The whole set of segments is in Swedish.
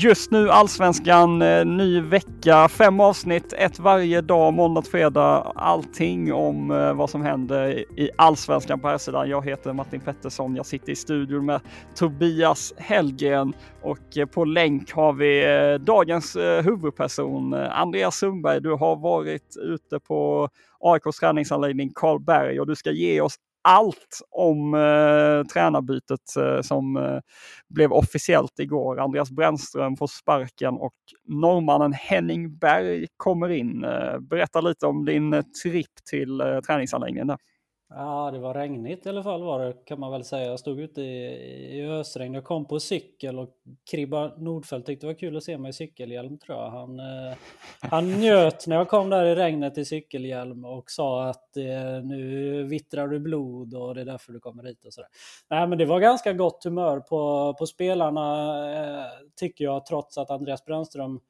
Just nu Allsvenskan, eh, ny vecka, fem avsnitt, ett varje dag, måndag till fredag. Allting om eh, vad som händer i Allsvenskan på här sidan. Jag heter Martin Pettersson, jag sitter i studion med Tobias Hellgren och eh, på länk har vi dagens huvudperson Andreas Sundberg. Du har varit ute på AIKs träningsanläggning Karlberg och du ska ge oss allt om eh, tränarbytet eh, som eh, blev officiellt igår. Andreas Brännström får sparken och norrmannen Henning Berg kommer in. Eh, berätta lite om din eh, tripp till eh, träningsanläggningen. Där. Ja, det var regnigt i alla fall var det kan man väl säga. Jag stod ute i, i ösregn. Jag kom på cykel och Kribba Nordfeldt tyckte det var kul att se mig i cykelhjälm tror jag. Han, eh, han njöt när jag kom där i regnet i cykelhjälm och sa att eh, nu vittrar du blod och det är därför du kommer hit och sådär. Nej, men det var ganska gott humör på, på spelarna eh, tycker jag trots att Andreas Brännström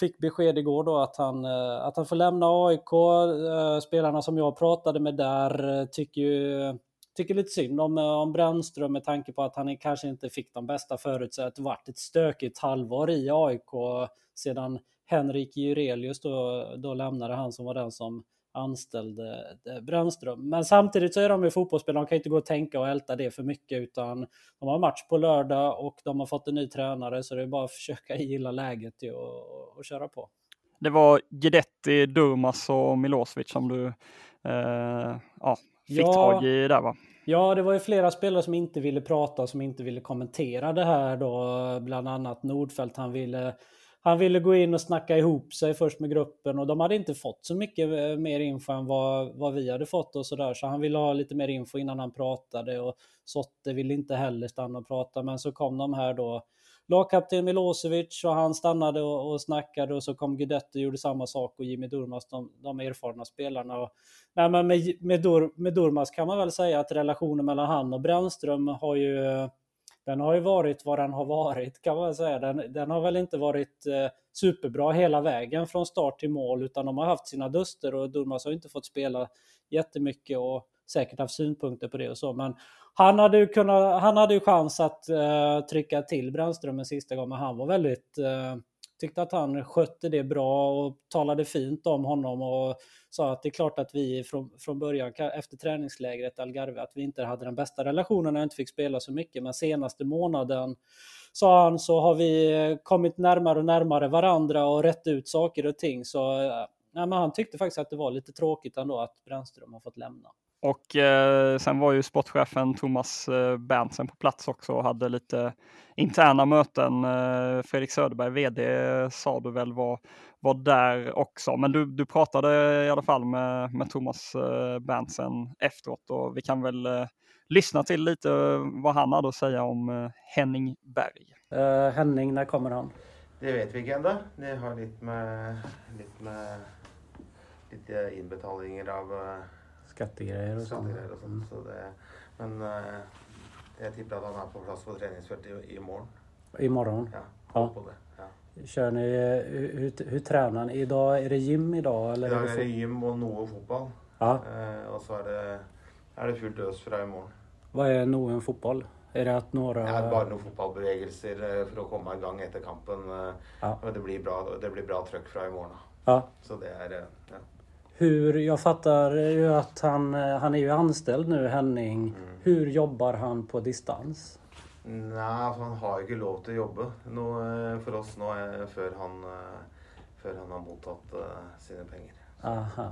fick besked igår då att han, eh, att han får lämna AIK. Eh, spelarna som jag pratade med där eh, tycker ju tycker lite synd om, om Brännström med tanke på att han kanske inte fick de bästa förutsättningarna. Det varit ett stökigt halvår i AIK sedan Henrik Jurelius då, då lämnade han som var den som anställde eh, Brännström. Men samtidigt så är de ju fotbollsspelare, de kan inte gå och tänka och älta det för mycket utan de har match på lördag och de har fått en ny tränare så det är bara att försöka gilla läget och, och köra på. Det var Guidetti, Durmas och Milosevic som du eh, ja, fick ja, tag i där va? Ja, det var ju flera spelare som inte ville prata, som inte ville kommentera det här då. Bland annat Nordfeldt, han ville han ville gå in och snacka ihop sig först med gruppen och de hade inte fått så mycket eh, mer info än vad, vad vi hade fått och sådär. Så han ville ha lite mer info innan han pratade och Sotte ville inte heller stanna och prata. Men så kom de här då lagkapten Milosevic och han stannade och, och snackade och så kom Guidetti och gjorde samma sak och Jimmy Durmaz, de, de erfarna spelarna. Och, nej, men med, med, Dur, med Durmaz kan man väl säga att relationen mellan han och Brännström har ju den har ju varit vad den har varit kan man säga. Den, den har väl inte varit eh, superbra hela vägen från start till mål utan de har haft sina duster och Durmaz har inte fått spela jättemycket och säkert haft synpunkter på det och så. Men han hade ju, kunnat, han hade ju chans att eh, trycka till Brännström en sista gång men han var väldigt eh, tyckte att han skötte det bra och talade fint om honom och sa att det är klart att vi från, från början efter träningslägret Algarve att vi inte hade den bästa relationen och inte fick spela så mycket men senaste månaden sa han så har vi kommit närmare och närmare varandra och rätt ut saker och ting så ja, men han tyckte faktiskt att det var lite tråkigt ändå att Brännström har fått lämna. Och eh, sen var ju sportchefen Thomas eh, Berntsen på plats också och hade lite interna möten. Eh, Fredrik Söderberg, vd, sa du väl var, var där också. Men du, du pratade i alla fall med, med Thomas eh, Berntsen efteråt och vi kan väl eh, lyssna till lite vad han hade att säga om eh, Henning Berg. Uh, Henning, när kommer han? Det vet vi inte ännu. Det har lite med, lite med lite inbetalningar av Skattegrejer och sånt. Skattegrejer och sånt. Mm. Så det, men uh, jag tippar att han är på plats på träningsfältet i, imorgon. Imorgon? Ja, ja. på det. Ja. Kör ni, hur, hur, hur tränar ni idag? Är det gym idag? Eller idag är det gym och något fotboll. Ja. Uh, och så är det, är det fullt ös från imorgon. Vad är någon fotboll? Är det att några... Ja, bara några fotbollsbevegelser för att komma igång efter kampen. Ja. Och det blir bra, det blir bra tryck från imorgon. Ja. Så det är... eh, Ja. Hur, jag fattar ju att han, eh, han är ju anställd nu, Henning. Hur jobbar han på distans? Nei, altså han har ikke lov å jobbe nå, eh, for oss nå eh, før han, før han har mottatt eh, sine penger. Aha,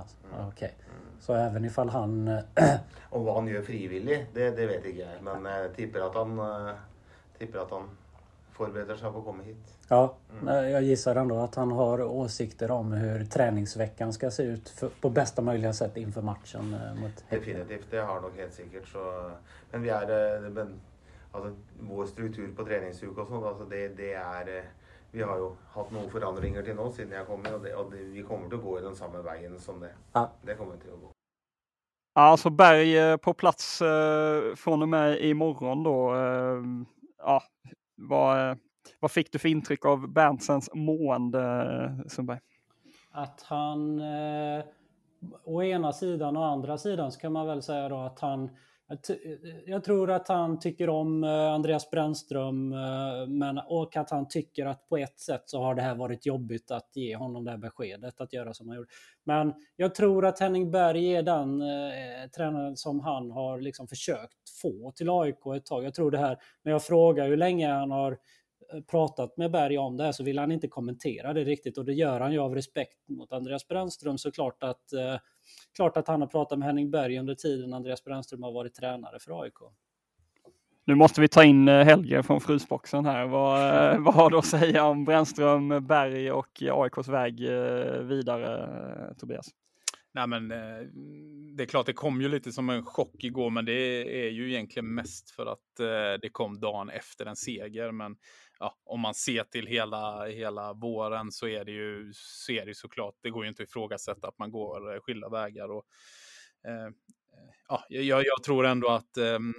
okej. Så även ifall han... Om hva han gjør frivillig, det, det vet ikke jeg. Men jeg tipper at han, eh, tipper at han forbereder seg på å komme hit. Ja, nej, jag gissar ändå att han har åsikter om hur träningsveckan ska se ut för, på bästa möjliga sätt inför matchen eh, mot. Definitivt. Det har han nok helt sikkert. Så, men vi er eh, men, altså, Vår struktur på treningsuke og sånn, altså det, det er eh, Vi har jo hatt noen forandringer til nå siden jeg kom og, det, og det, vi kommer å gå i den samme veien som det. Ja. Det kommer vi til å gå. Alltså Berg på plats eh, från och med imorgon då. Eh, ja, vad, vad fick du för intryck av Berntsens mående, eh, Sundberg? Att han... Eh, å ena sidan och andra sidan så kan man väl säga då att han... Jag, tror att han tycker om eh, Andreas Brännström eh, men, och att han tycker att på ett sätt så har det här varit jobbigt att ge honom det här beskedet att göra som han gjorde. Men jag tror att Henning Berg är den eh, tränaren som han har liksom försökt få till AIK ett tag. Jag tror det här, när jag frågar hur länge han har eh, pratat med Berg om det här så vill han inte kommentera det riktigt och det gör han ju av respekt mot Andreas Brännström såklart att eh, klart att han har pratat med Henning Berg under tiden Andreas Brännström har varit tränare för AIK. Nu måste vi ta in eh, Helge från Frysboxen här. Vad, eh, vad har du att säga om Brännström, Berg och AIKs väg eh, vidare, Tobias? Nej men eh, det är klart det kom ju lite som en chock igår men det är ju egentligen mest för att eh, det kom dagen efter en seger. Men ja, om man ser till hela, hela våren så är det ju så är det såklart, det går ju inte att ifrågasätta att man går eh, skilda vägar. Och, ja, jag, jag tror ändå att ehm,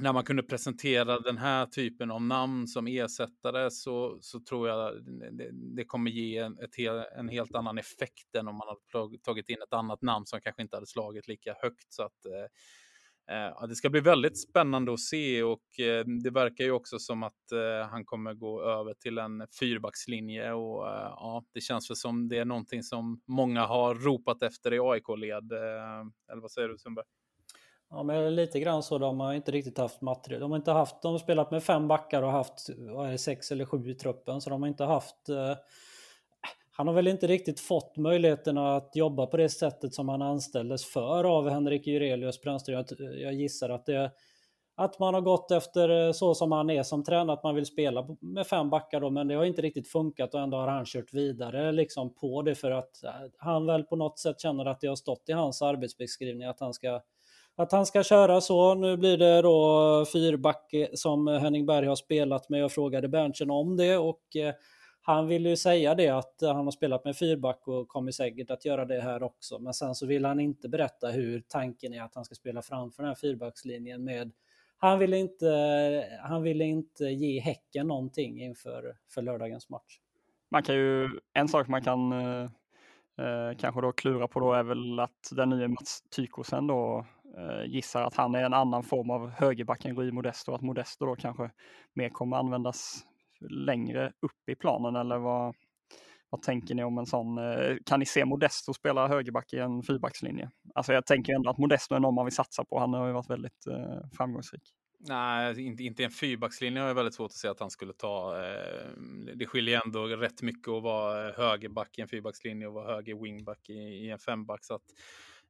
när man kunde presentera den här typen av namn som ersättare så, så tror jag det, det kommer ge en, ett en helt annan effekt än om man hade tagit in ett annat namn som kanske inte hade slagit lika högt. Så att, eh, eh det ska bli väldigt spännande att se och eh, det verkar ju också som att eh, han kommer gå över till en fyrbackslinje och eh, ja, det känns väl som det är någonting som många har ropat efter i AIK-led. Eh, eller vad säger du Sundberg? Ja, men lite grann så. De har inte riktigt haft material. De har inte haft. De har spelat med fem backar och haft vad är det, sex eller sju i truppen, så de har inte haft. Eh, han har väl inte riktigt fått möjligheterna att jobba på det sättet som han anställdes för av Henrik Jurelius Brännström. Jag, jag gissar att det att man har gått efter eh, så som han är som tränare, att man vill spela med fem backar då, men det har inte riktigt funkat och ändå har han kört vidare liksom på det för att eh, han väl på något sätt känner att det har stått i hans arbetsbeskrivning att han ska att han ska köra så. Nu blir det då fyrback som Henning Berg har spelat med. Jag frågade Berntsen om det och eh, han vill ju säga det att han har spelat med fyrback och kommer säkert att göra det här också. Men sen så vill han inte berätta hur tanken är att han ska spela framför den här fyrbackslinjen med han ville inte, han ville inte ge Häcken någonting inför för lördagens match. Man kan ju, en sak man kan eh, eh kanske då klura på då är väl att den nya Mats Tykosen då Eh, gissar att han är en annan form av högerback än Rui Modesto och att Modesto då kanske mer kommer användas längre upp i planen eller vad, vad tänker ni om en sån? eh, Kan ni se Modesto spela högerback i en fyrbackslinje? Alltså jag tänker ändå att Modesto är någon man vill satsa på. Han har ju varit väldigt eh, framgångsrik. Nej, alltså, inte, inte en fyrbackslinje har jag väldigt svårt att se att han skulle ta. Eh, det skiljer ändå rätt mycket att vara högerback i en fyrbackslinje och vara höger wingback i, i en femback. Så att,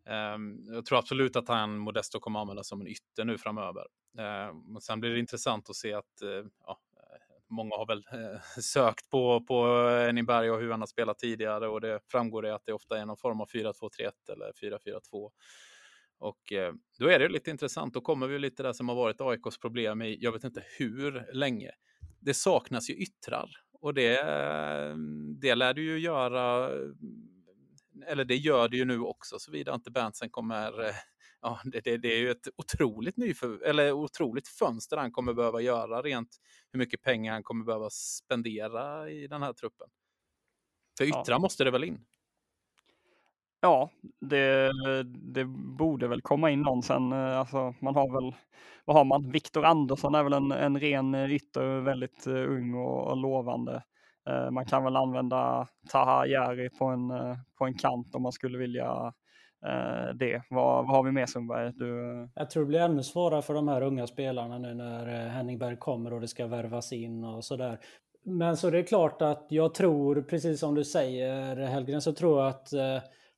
Ehm, jag tror absolut att han Modesto kommer användas som en ytter nu framöver. Ehm, men sen blir det intressant att se att eh, ja, eh, många har väl eh, sökt på, på Niberg och hur han har spelat tidigare och det framgår det att det ofta är någon form av 4-2-3-1 eller 4-4-2. Och då är det lite intressant. Då kommer vi lite där som har varit AIKs problem i, jag vet inte hur länge. Det saknas ju yttrar och det, det lär du ju göra, eller det gör det ju nu också, såvida inte Berntsen kommer eh, Ja, det, det, det är ju ett otroligt, nyför, eller otroligt fönster han kommer behöva göra rent hur mycket pengar han kommer behöva spendera i den här truppen. För Ja. yttrar måste det väl in? Ja, det, det borde väl komma in någon sen. eh, Alltså, man har väl, vad har man? Viktor Andersson är väl en, en ren ytter, väldigt eh, ung och, och lovande. Eh, man kan väl använda Taha Jari på en, eh, på en kant om man skulle vilja eh, det. Vad, vad har vi med Sundberg? Du... Jag tror det blir ännu svårare för de här unga spelarna nu när Henning Berg kommer och det ska värvas in och sådär. Men så det är klart att jag tror, precis som du säger Helgren, så tror jag att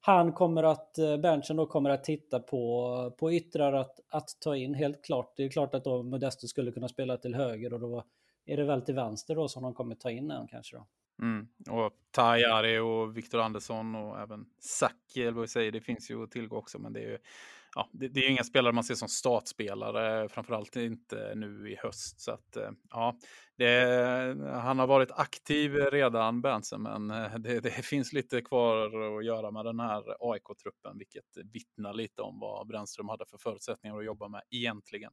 han kommer att, Berntsen då kommer att titta på, på yttrar att, att ta in helt klart. Det är klart att då Modesto skulle kunna spela till höger och då är det väl till vänster då som de kommer ta in en kanske då. Mm. Och Tajari och Viktor Andersson och även Saki, eller vad säger, det finns ju att tillgå också, men det är ju ja, det, det är inga spelare man ser som startspelare, framförallt inte nu i höst. Så att, eh, ja, det, han har varit aktiv redan, Berntsen, men eh, det, det, finns lite kvar att göra med den här AIK-truppen, vilket vittnar lite om vad Brännström hade för förutsättningar att jobba med egentligen.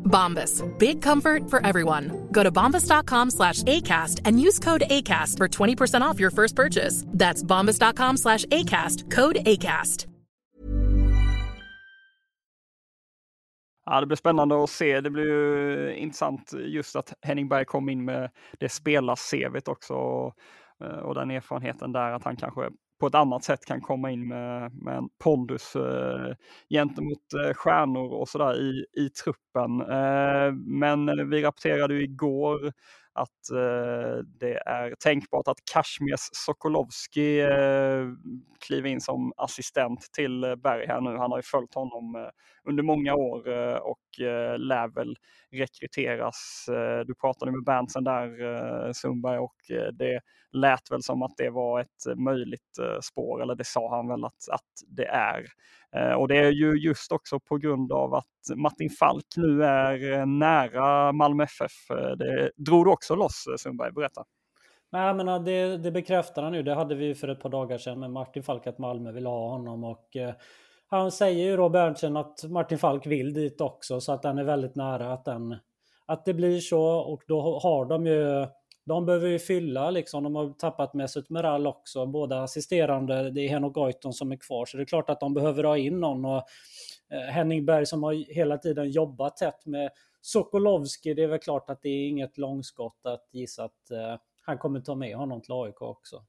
Bombas. Big comfort for everyone. Go to bombas.com slash ACAST and use code ACAST for 20% off your first purchase. That's bombas.com slash ACAST. Code ACAST. Ja, det blir spännande att se. Det blir ju intressant just att Henning Berg kom in med det spelar-CVt också och, eh, och den erfarenheten där att han kanske på ett annat sätt kan komma in med, med en pondus eh, gentemot eh, stjärnor och sådär i, i truppen. Eh, men vi rapporterade ju igår att eh, det är tänkbart att Kashmirs Sokolovski eh, kliver in som assistent till Berg här nu. Han har ju följt honom eh, under många år eh, och eh, lär väl rekryteras. Eh, du pratade med Berntsen där Sundberg och det lät väl som att det var ett möjligt spår, eller det sa han väl att, att det är. Och det är ju just också på grund av att Martin Falk nu är nära Malmö FF. Det drog du också loss Sundberg, berätta. Nej, men det, det bekräftar han nu. Det hade vi för ett par dagar sedan med Martin Falk att Malmö vill ha honom och han säger ju då Berntsen att Martin Falk vill dit också så att den är väldigt nära att, den, att det blir så och då har de ju de behöver ju fylla liksom. De har tappat Mesut Meral också. Båda assisterande. Det är Henok Goitom som är kvar. Så det är klart att de behöver ha in någon. Och eh, Henning Berg som har hela tiden jobbat tätt med Sokolovski. Det är väl klart att det är inget långskott att gissa att eh, han kommer ta med honom till AIK också.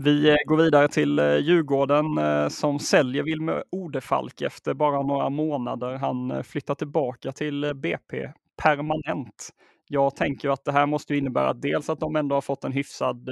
Vi eh, går vidare till eh, Djurgården eh, som säljer Wilmer Odefalk efter bara några månader. Han flyttar tillbaka till BP permanent. Jag tänker att det här måste innebära dels att de ändå har fått en hyfsad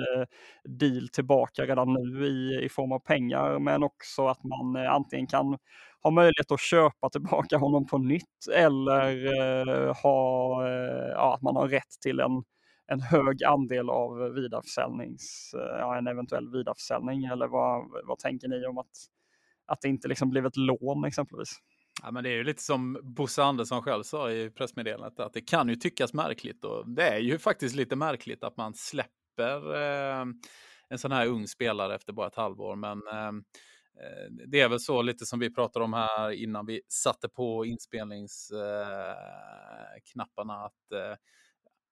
deal tillbaka redan nu i, i form av pengar, men också att man antingen kan ha möjlighet att köpa tillbaka honom på nytt eller ha, ja, att man har rätt till en en hög andel av vidareförsäljnings, eh, ja, en eventuell vidareförsäljning eller vad, vad tänker ni om att, att det inte liksom blev ett lån exempelvis? Ja, men det är ju lite som Bosse Andersson själv sa i pressmeddelandet att det kan ju tyckas märkligt och det är ju faktiskt lite märkligt att man släpper eh, en sån här ung spelare efter bara ett halvår. Men eh, eh det är väl så lite som vi pratade om här innan vi satte på inspelningsknapparna eh, att eh,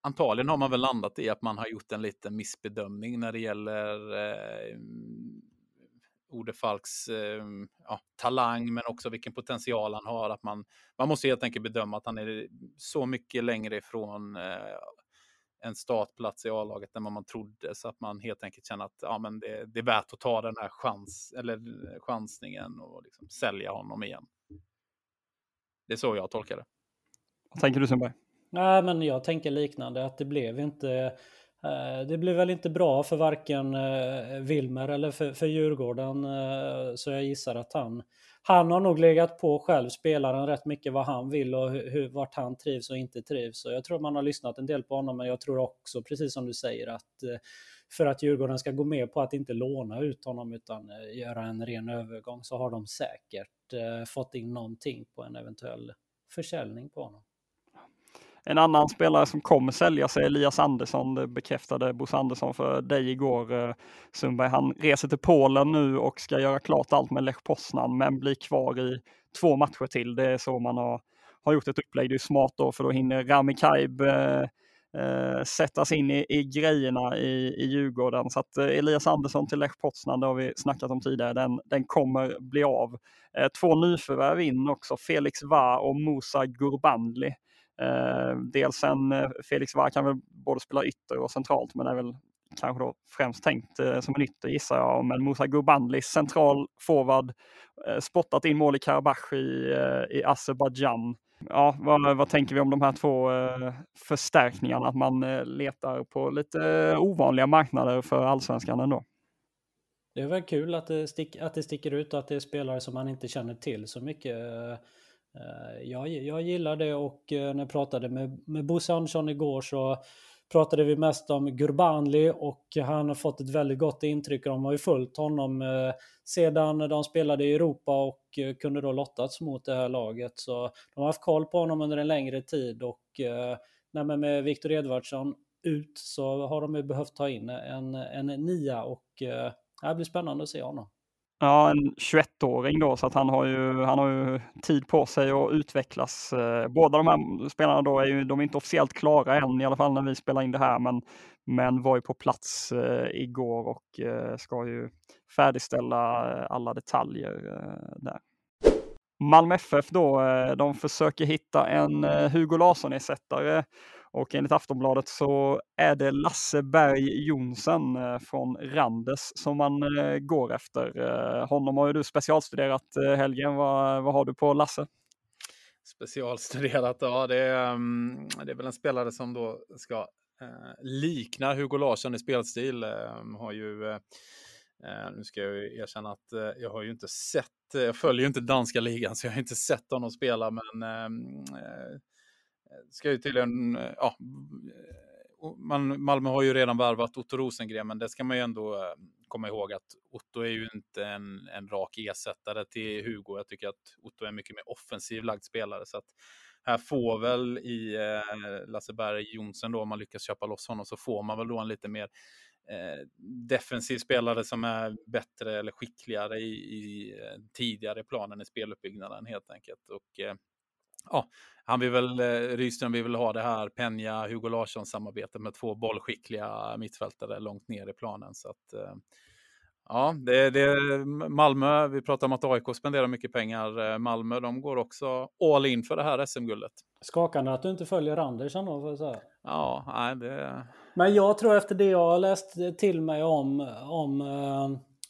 antagligen har man väl landat i att man har gjort en liten missbedömning när det gäller eh, Ode Falks eh, ja, talang, men också vilken potential han har. Att man, man måste helt enkelt bedöma att han är så mycket längre ifrån eh, en startplats i A-laget än vad man trodde, så att man helt enkelt känner att ja, men det, det är värt att ta den här chans, eller eh, chansningen och liksom sälja honom igen. Det är så jag tolkar det. Vad tänker du Sundberg? Nej, men jag tänker liknande att det blev inte eh, det blev väl inte bra för varken eh, Wilmer eller för, för Djurgården. Eh, så jag gissar att han, han har nog legat på själv, spelaren, rätt mycket vad han vill och hur, vart han trivs och inte trivs. Så jag tror man har lyssnat en del på honom, men jag tror också, precis som du säger, att för att Djurgården ska gå med på att inte låna ut honom utan göra en ren övergång så har de säkert fått in någonting på en eventuell försäljning på honom. En annan spelare som kommer sälja är Elias Andersson. Det bekräftade Bosse Andersson för dig igår eh, Sundberg. Han reser till Polen nu och ska göra klart allt med Lech Poznan men blir kvar i två matcher till. Det är så man har, har gjort ett upplägg. Det är smart då för då hinner Rami Kaib eh, eh, sättas in i, i grejerna i, i Djurgården. Så att eh, Elias Andersson till Lech Poznan, det har vi snackat om tidigare, den, den kommer bli av. Eh, två nyförvärv in också, Felix Va och Musa Gurbandli. Eh, dels en eh, Felix Varg kan väl både spela ytter och centralt men är väl kanske då främst tänkt eh, som en ytter gissar jag. Men Musa Gurbanlis central forward, eh, spottat in mål i Karabach i, eh, i Azerbajdzjan. Ja, vad, vad, tänker vi om de här två eh, förstärkningarna? Att man eh, letar på lite eh, ovanliga marknader för allsvenskan ändå. Det är väl kul att det, stick, att det sticker ut och att det är spelare som man inte känner till så mycket. Eh, jag, jag gillar det och eh, när jag pratade med, med Bosse Andersson igår så pratade vi mest om Gurbanli och han har fått ett väldigt gott intryck. De har ju följt honom eh, sedan de spelade i Europa och kunde då lottats mot det här laget. Så de har haft koll på honom under en längre tid och med Viktor Edvardsson ut så har de ju behövt ta in en, en nia och det blir spännande att se honom. Ja, en 21-åring då, så att han har ju, han har ju tid på sig att utvecklas. Eh, båda de här spelarna då är ju, de är inte officiellt klara än, i alla fall när vi spelar in det här, men, men var ju på plats eh, igår och eh, ska ju färdigställa alla detaljer där. Malmö FF då, de försöker hitta en Hugo Larsson-ersättare och enligt Aftonbladet så är det Lasse Berg Jonsen eh, från Randes som man eh, går efter. Eh, honom har ju du specialstuderat Helgen. Vad, vad har du på Lasse? Specialstuderat, ja det är, mm, det är väl en spelare som då ska likna Hugo Larsson i spelstil. har ju nu ska jag erkänna att jag har ju inte sett, jag följer ju inte danska ligan så jag har inte sett honom spela men mm, ska ju tydligen, eh, ja, man, Malmö har ju redan värvat Otto Rosengren, men det ska man ju ändå eh, komma ihåg att Otto är ju inte en, en rak ersättare till Hugo. Jag tycker att Otto är en mycket mer offensiv lagd spelare, så att här får väl i eh, Lasse Berg Jonsson då, om man lyckas köpa loss honom, så får man väl då en lite mer eh, defensiv spelare som är bättre eller skickligare i, i eh, tidigare planen i speluppbyggnaden helt enkelt. Och eh, ja, han vill väl, eh, Rydström vill väl ha det här Penja, Hugo Larsson samarbetet med två bollskickliga mittfältare långt ner i planen. Så att, eh, ja, det, det Malmö, vi pratar om att AIK spenderar mycket pengar. Eh, Malmö, de går också all in för det här SM-guldet. Skakande att du inte följer Andersson då, får jag säga. Ja, nej det... Men jag tror efter det jag har läst till mig om, om,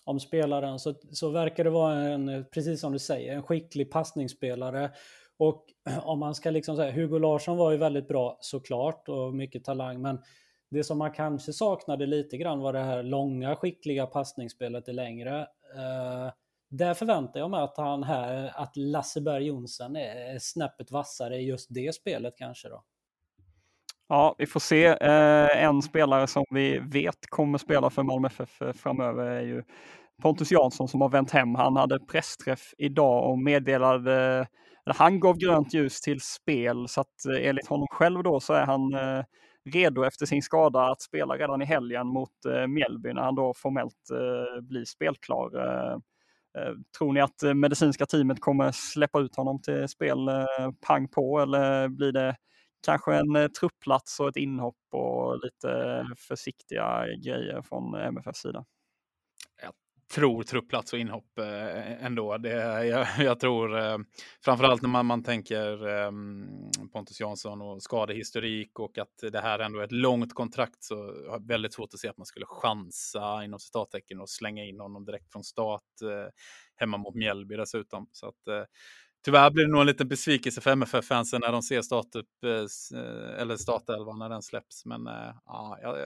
om spelaren så, så verkar det vara en, precis som du säger, en skicklig passningsspelare och om man ska liksom säga, Hugo Larsson var ju väldigt bra såklart och mycket talang, men det som man kanske saknade lite grann var det här långa skickliga passningsspelet i längre. Uh, där förväntar jag mig att han här, att Lasse Berg Jonsson är snäppet vassare i just det spelet kanske då. Ja, vi får se. Eh, en spelare som vi vet kommer spela för Malmö FF framöver är ju Pontus Jansson som har vänt hem. Han hade pressträff idag och meddelade han gav grönt ljus till spel så att eh, enligt honom själv då så är han eh, redo efter sin skada att spela redan i helgen mot eh, Mjällby när han då formellt eh, blir spelklar. Tror ni att medicinska teamet kommer släppa ut honom till spel pang på eller blir det kanske en truppplats och ett inhopp och lite försiktiga grejer från MFFs sida? Tror truppplats och inhopp eh, ändå. Det, jag, jag tror eh, framförallt när man, man tänker eh, Pontus Jansson och skadehistorik och att det här ändå är ett långt kontrakt så har jag väldigt svårt att se att man skulle chansa inom citattecken och slänga in honom direkt från start eh, hemma mot Mjällby dessutom. Så att, eh, Tyvärr blir det nog en liten besvikelse för MFF-fansen när de ser startup, eh, eh, eller startelvan när den släpps. Men eh, ja, jag,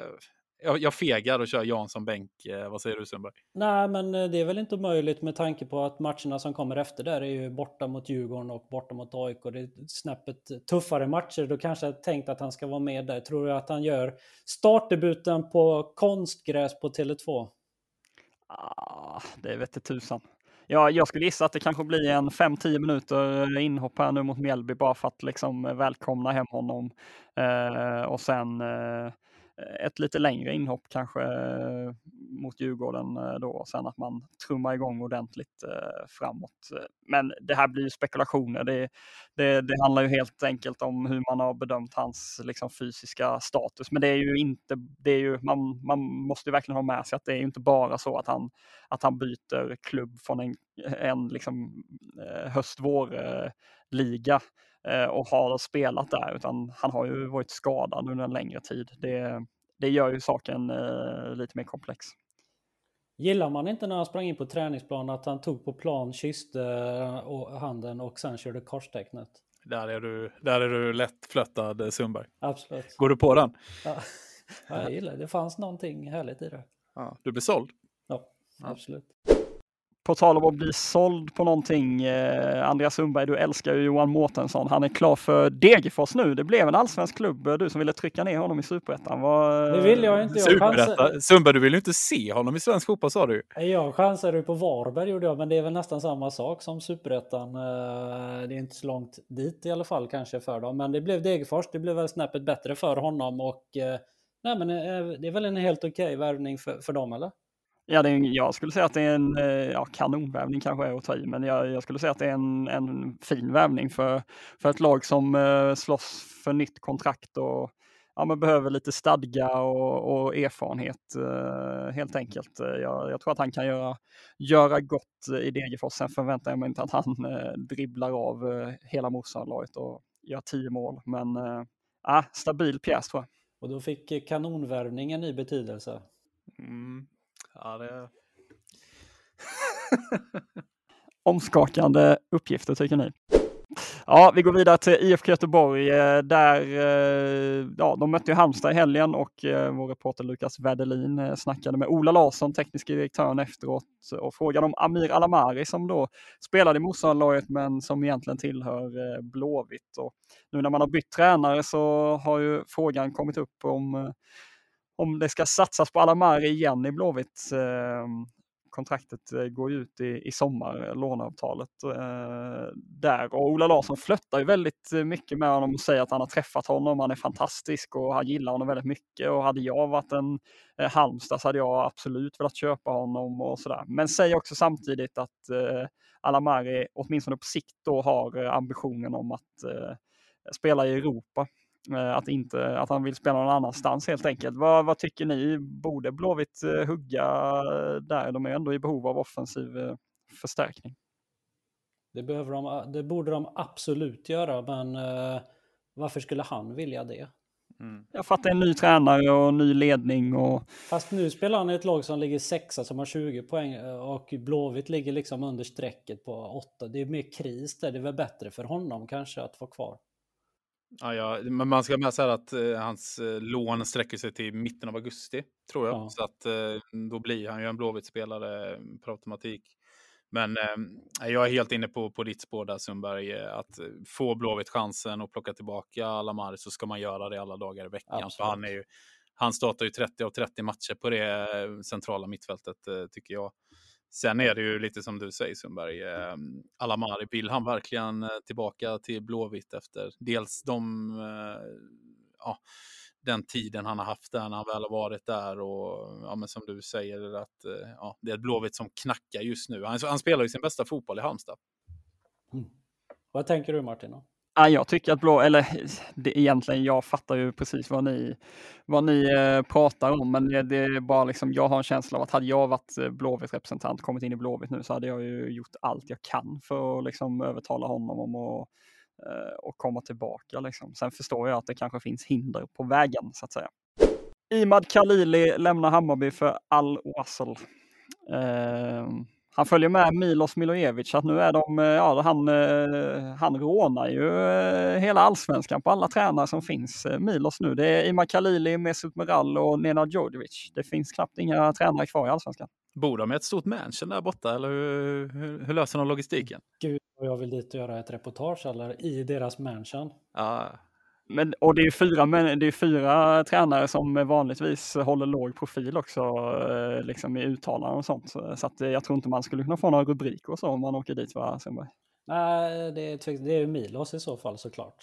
jag fegar och kör Jansson bänk. Vad säger du Sundberg? Nej, men det är väl inte omöjligt med tanke på att matcherna som kommer efter där är ju borta mot Djurgården och borta mot AIK. Det är snäppet tuffare matcher. Då kanske jag tänkt att han ska vara med där. Tror du att han gör startdebuten på konstgräs på Tele2? Ah, det vet tusan. Ja, jag skulle gissa att det kanske blir en 5-10 minuter inhopp här nu mot Mjällby bara för att liksom välkomna hem honom. Eh, och sen eh, ett lite längre inhopp kanske eh, mot Djurgården eh, då och sen att man trummar igång ordentligt eh, framåt. Men det här blir ju spekulationer. Det, det, det, handlar ju helt enkelt om hur man har bedömt hans liksom, fysiska status. Men det är ju inte, det är ju, man, man måste ju verkligen ha med sig att det är inte bara så att han, att han byter klubb från en, en liksom, höst-vår-liga och har spelat där, utan han har ju varit skadad under en längre tid. Det, det gör ju saken eh, lite mer komplex. Gillar man inte när han sprang in på träningsplan att han tog på plan, kysste och handen och sen körde korstecknet? Där är du, där är du lättflöttad Sundberg. Absolut. Går du på den? Ja, jag gillar det. Det fanns någonting härligt i det. Ja, du blir såld? Ja, absolut. På tal om att bli såld på någonting, eh, Andreas Sundberg, du älskar ju Johan Mårtensson. Han är klar för Degerfors nu. Det blev en allsvensk klubb, eh, du som ville trycka ner honom i superettan. Var... Det vill jag inte. Jag chansade... Sundberg, du vill ju inte se honom i svensk fotboll sa du Jag chansade på Varberg gjorde jag, men det är väl nästan samma sak som superettan. Eh, det är inte så långt dit i alla fall kanske för dem, men det blev Degerfors. Det blev väl snäppet bättre för honom och eh, nej, men det är väl en helt okej okay värvning för, för dem, eller? Ja, det är, jag skulle säga att det är en eh, ja, kanonvävning kanske är att ta i, men jag, jag, skulle säga att det är en, en fin vävning för, för ett lag som uh, slåss för nytt kontrakt och ja, men behöver lite stadga och, och erfarenhet uh, helt enkelt. Jag, jag, tror att han kan göra, göra gott i Degerfors. Sen förväntar jag mig inte att han dribblar av hela motståndarlaget och gör tio mål, men uh, stabil pjäs tror jag. Och då fick kanonvärvningen i betydelse? Mm, Ja, det... Omskakande uppgifter tycker ni. Ja, vi går vidare till IFK Göteborg eh, där eh, ja, de mötte Halmstad i helgen och eh, vår reporter Lukas Wedelin snackade med Ola Larsson, tekniska direktören efteråt och frågade om Amir Alamari som då spelade i motståndarlaget men som egentligen tillhör Blåvitt. Och nu när man har bytt tränare så har ju frågan kommit upp om om det ska satsas på Alamari igen i Blåvitt. Ehm, eh, kontraktet går ut i, i sommar, eh, låneavtalet eh, där. Och Ola Larsson flöttar ju väldigt eh, mycket med honom och säger att han har träffat honom, han är fantastisk och han gillar honom väldigt mycket. Och hade jag varit en eh, Halmstad så hade jag absolut velat köpa honom och sådär. Men säger också samtidigt att eh, Alamari åtminstone på sikt då har eh, ambitionen om att eh, spela i Europa. Eh, att, inte, att han vill spela någon annanstans helt enkelt. Vad, vad tycker ni? Borde Blåvitt eh, hugga där? De är ändå i behov av offensiv eh, förstärkning. Det, behöver de, det borde de absolut göra, men varför skulle han vilja det? Mm. Jag fattar en ny tränare och ny ledning. Och... Fast nu spelar han i ett lag som ligger sexa som har 20 poäng och Blåvitt ligger liksom under strecket på 8. Det är mer kris där. Det är väl bättre för honom kanske att vara kvar. Ja, ja, men man ska med säga att eh, hans eh, lån sträcker sig till mitten av augusti, tror jag. Ja. Så att eh, då blir han ju en Blåvitt-spelare eh, per automatik. Men eh, jag är helt inne på, på ditt spår där Sundberg. Eh, att få Blåvitt chansen och plocka tillbaka Alamar så ska man göra det alla dagar i veckan. För han, är ju, han startar ju 30 av 30 matcher på det centrala mittfältet, tycker jag. Sen är det ju lite som du säger Sundberg, eh, Alamari, vill han verkligen eh, tillbaka till Blåvitt efter dels de, eh, ja, den tiden han har haft där när han väl har varit där och ja, men som du säger att eh, ja, det är ett Blåvitt som knackar just nu. Han, han spelar ju sin bästa fotboll i Halmstad. Mm. Vad tänker du Martin? Då? Ja, jag tycker att blå, eller det, egentligen, jag fattar ju precis vad ni, vad ni eh, pratar om, men det, det, är bara liksom, jag har en känsla av att hade jag varit eh, Blåvitt representant, kommit in i Blåvitt nu, så hade jag ju gjort allt jag kan för att liksom övertala honom om att eh, och komma tillbaka. Liksom. Sen förstår jag att det kanske finns hinder på vägen, så att säga. Imad Khalili lämnar Hammarby för Al Wassel. Eh, han följer med Milos Milojevic, att nu är de, ja han, han rånar ju hela allsvenskan på alla tränare som finns. Milos nu, det är Ima Khalili, Mesut Meral och Nenad Djordjevic. Det finns knappt inga tränare kvar i allsvenskan. Bor de med ett stort mansion där borta eller hur, hur, hur löser de logistiken? Gud, jag vill dit och göra ett reportage eller i deras mansion. Ja, men, och det är fyra, men det är fyra tränare som vanligtvis håller låg profil också eh, liksom i uttalanden och sånt. Så att jag tror inte man skulle kunna få några rubriker och så om man åker dit va, Sundberg? Nej, det är, det är Milos i så fall såklart.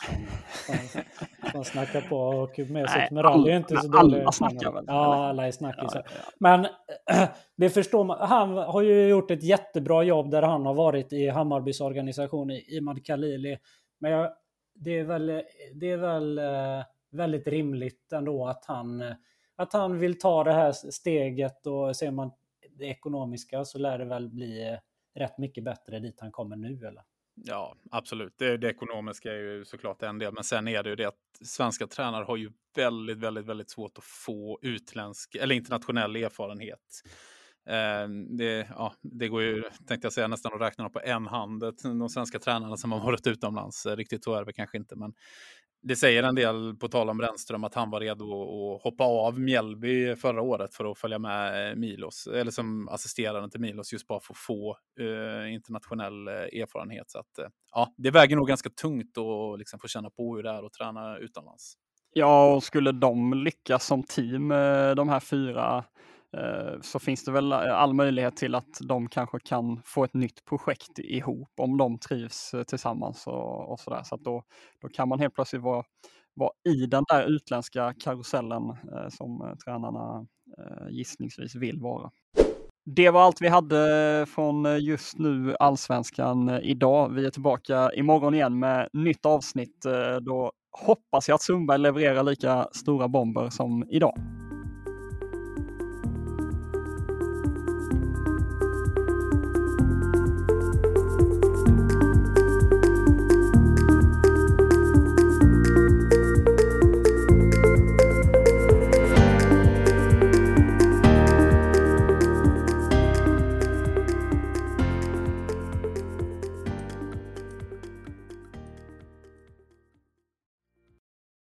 Som, som, som snackar på och med sig med rally är inte så dålig. Alla snackar väl? Ja, alla är snackisar. Ja, ja. Men det förstår man. Han har ju gjort ett jättebra jobb där han har varit i Hammarbys organisation i Imad Khalili. Men jag, det är väl, det är väl eh, väldigt rimligt ändå att han, att han vill ta det här steget och ser man det ekonomiska så lär det väl bli eh, rätt mycket bättre dit han kommer nu eller? Ja, absolut. Det, det ekonomiska är ju såklart en del, men sen är det ju det att svenska tränare har ju väldigt, väldigt, väldigt svårt att få utländsk eller internationell erfarenhet. Ehm, det, ja, det går ju, tänkte jag säga, nästan att räkna på en hand, de svenska tränarna som har varit utomlands. Eh, riktigt så är det kanske inte, men det säger en del, på tal om Brännström, att han var redo att hoppa av Mjällby förra året för att följa med eh, Milos, eller som assisterande till Milos, just bara för att få eh, internationell eh, erfarenhet. Så att, eh, ja, det väger nog ganska tungt att liksom få känna på hur det är att träna utomlands. Ja, och skulle de lyckas som team, de här fyra Eh, så finns det väl eh, all möjlighet till att de kanske kan få ett nytt projekt ihop om de trivs eh, tillsammans och, och sådär. Så att då, då kan man helt plötsligt vara, vara i den där utländska karusellen eh, som tränarna gissningsvis vill vara. Det var allt vi hade från just nu Allsvenskan idag. Vi är tillbaka imorgon igen med nytt avsnitt. Då hoppas jag att Sundberg levererar lika stora bomber som idag.